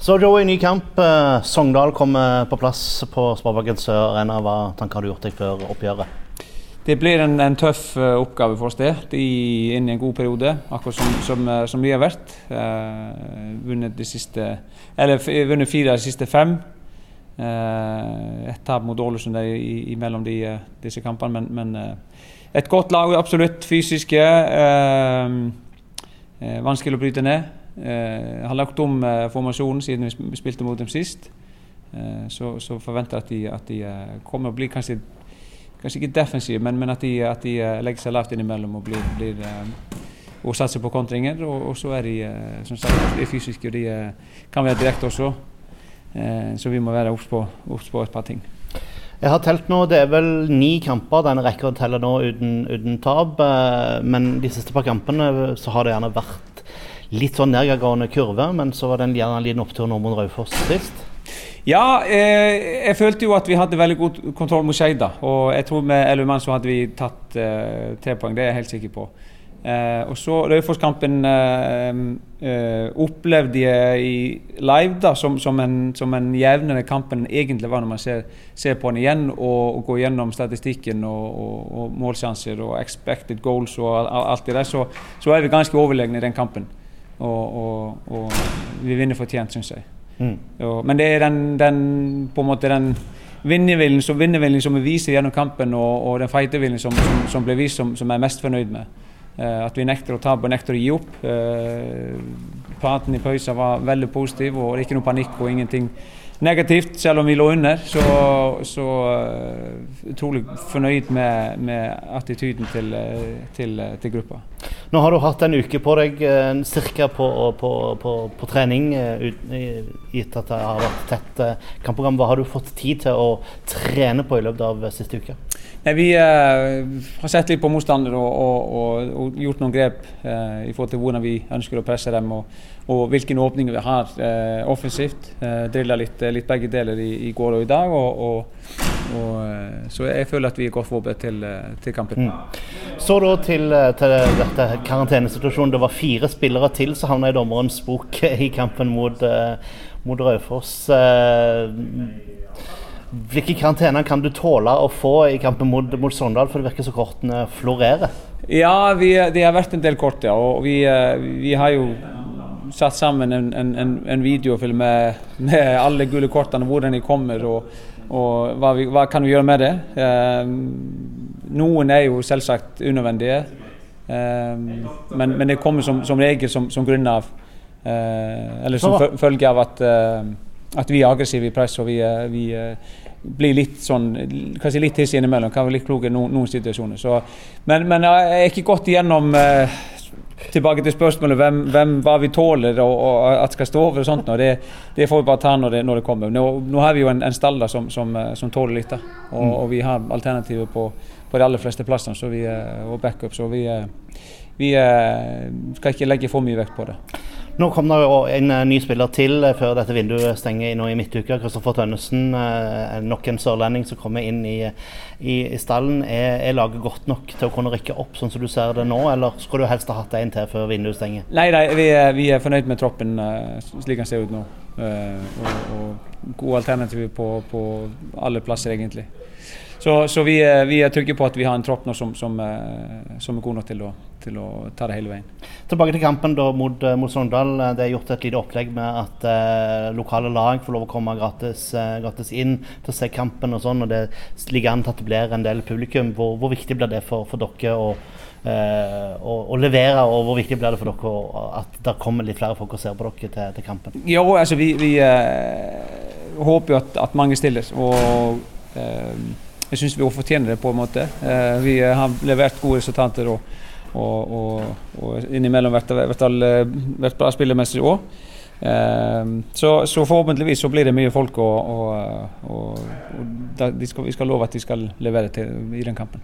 Så Joey, ny kamp. Eh, Sogndal kommer på plass på Sparebanken Sør Arena. Hva tanker har du gjort deg før oppgjøret? Det blir en, en tøff uh, oppgave for oss det, de inn i en god periode, akkurat som, som, uh, som vi har vært. Eh, vunnet, de siste, eller, vunnet fire av de siste fem. et tap mot Ålesund mellom de, disse kampene, men, men et godt lag, absolutt. Fysiske. vanskelig å bryte ned. Jeg har lagt om formasjonen siden vi spilte mot dem sist. Så, så forventer jeg at de, at de kommer og blir kanskje kanskje ikke defensive, men, men at, de, at, de, eh, legger seg lavt innimellom og, blir, blir, og satser på kontringer. Og, og, så er de som sagt, de fysiske, og de kan være direkte også. så vi må være obs på, et par ting. Jeg har telt nå, Det er vel ni kamper denne rekker å telle nå uten, uten tap. Men de siste par kampene så har det gjerne vært litt sånn nedadgående kurve. Men så var det en, en liten opptur nå mot Raufoss sist. Ja, eh, jeg følte jo at vi hadde veldig god kontroll mot Skeid. Og jeg tror med Elvemann så hadde vi tatt eh, tre poeng, det er jeg helt sikker på. Eh, og så Raufoss-kampen eh, eh, opplevde jeg i live da, som, som, en, som en jevnere kamp enn egentlig var når man ser, ser på den igjen og, og går gjennom statistikken og, og, og, målsjanser og expected goals og alt det der, så, så er vi ganske overlegne i den kampen. Og, og vi vinner fortjent, syns jeg. Mm. Og, men det er den, den, på en måte den vinnerviljen som, vinnerviljen som vi viser gjennom kampen, og, og den fighterviljen som, som, som ble vist, som, som jeg er mest fornøyd med. Uh, at vi nekter å tape og nekter å gi opp. Uh, praten i pausen var veldig positiv, og ikke noe panikk og ingenting negativt, selv om vi lå under. Så, så uh, utrolig fornøyd med, med attityden til, til, til, gruppa. Nå har du hatt en uke på deg ca. cirka på, på, på, på trening, uh, gitt at det har vært tett uh, kampprogram. Hva har du fått tid til å trene på i løpet av siste uke? Nei, vi har sett litt på motstander og, og, og, og, gjort noen grep i forhold til hvordan vi ønsker å presse dem. og hvilken åpninger vi har eh, offensivt. Eh, Drilla litt, litt, begge deler i, i, går og i dag. Og, og, eh, så jeg føler at vi er godt forberedt til, eh, til kampen. Mm. Så da til, eh, til dette karantenesituasjonen. Det var fire spillere til som havna i dommerens bok i kampen mot, mot Raufoss. Hvilke karantener kan du tåle å få i kampen mot, mot Sogndal, for det virker så kortene florerer? Ja, vi, det har vært en del kort, ja. Og vi, vi har jo satt sammen en, en, en videofilm med, med, alle gule kortene, hvordan de kommer og, og hva, vi, hva, kan vi gjøre med det. Eh, noen er jo selvsagt unødvendige, eh, men, men, det kommer som, som regel som, som grunn av eh, Eller som følge av at, eh, at, vi er aggressive i press og vi, eh, vi eh, blir litt sånn kanskje litt hissige innimellom. Kan være litt kloke i noen, noen situasjoner. Så, men, men, jeg er ikke gått igjennom tilbake til spørsmålet hvem, hvem hva vi tåler og, og, at skal stå over og sånt. Det, det, får vi bare ta når det, når det kommer. Nå, nå, har vi jo en, en stall som, som, som, tåler litt. Og, mm. og, vi har alternativer på, på, de aller fleste plassene og backup. Så vi, vi skal ikke legge for mye vekt på det. Nå kom det en ny spiller til eh, før dette vinduet stenger nå i midtuka. Kristoffer Tønnesen, eh, nok en sørlending som kommer inn i, i, i stallen. Er, er, laget godt nok til å kunne rykke opp, sånn som du ser det nå, eller skulle du helst ha hatt en til før vinduet stenger? Nei, nei vi, er, vi er fornøyd med troppen eh, slik den ser ut nå. Og, og gode alternativer på, på alle plasser, egentlig. Så, så vi, vi, er trygge på at vi har en tropp nå som, som, eh, som er god nok til å, til å, ta det hele veien. Tilbake til kampen da mot, eh, mot Sogndal. Det er gjort et lite opplegg med at eh, lokale lag får lov å komme gratis, eh, gratis, inn til å se kampen og sånn. og Det ligger an til at det blir en del publikum. Hvor, hvor viktig blir det for, for dere å, eh, å, å, levere, og hvor viktig blir det for dere at det kommer litt flere folk og ser på dere til, til kampen? Jo, altså vi, vi eh, håper jo at, at mange stiller. og jeg syns vi fortjener det på en måte. Eh, vi har levert gode resultater og, og, og, og innimellom vært bra spillermessig òg. Eh, så, så, forhåpentligvis så blir det mye folk, og, og skal, vi skal love at de skal levere til, i den kampen.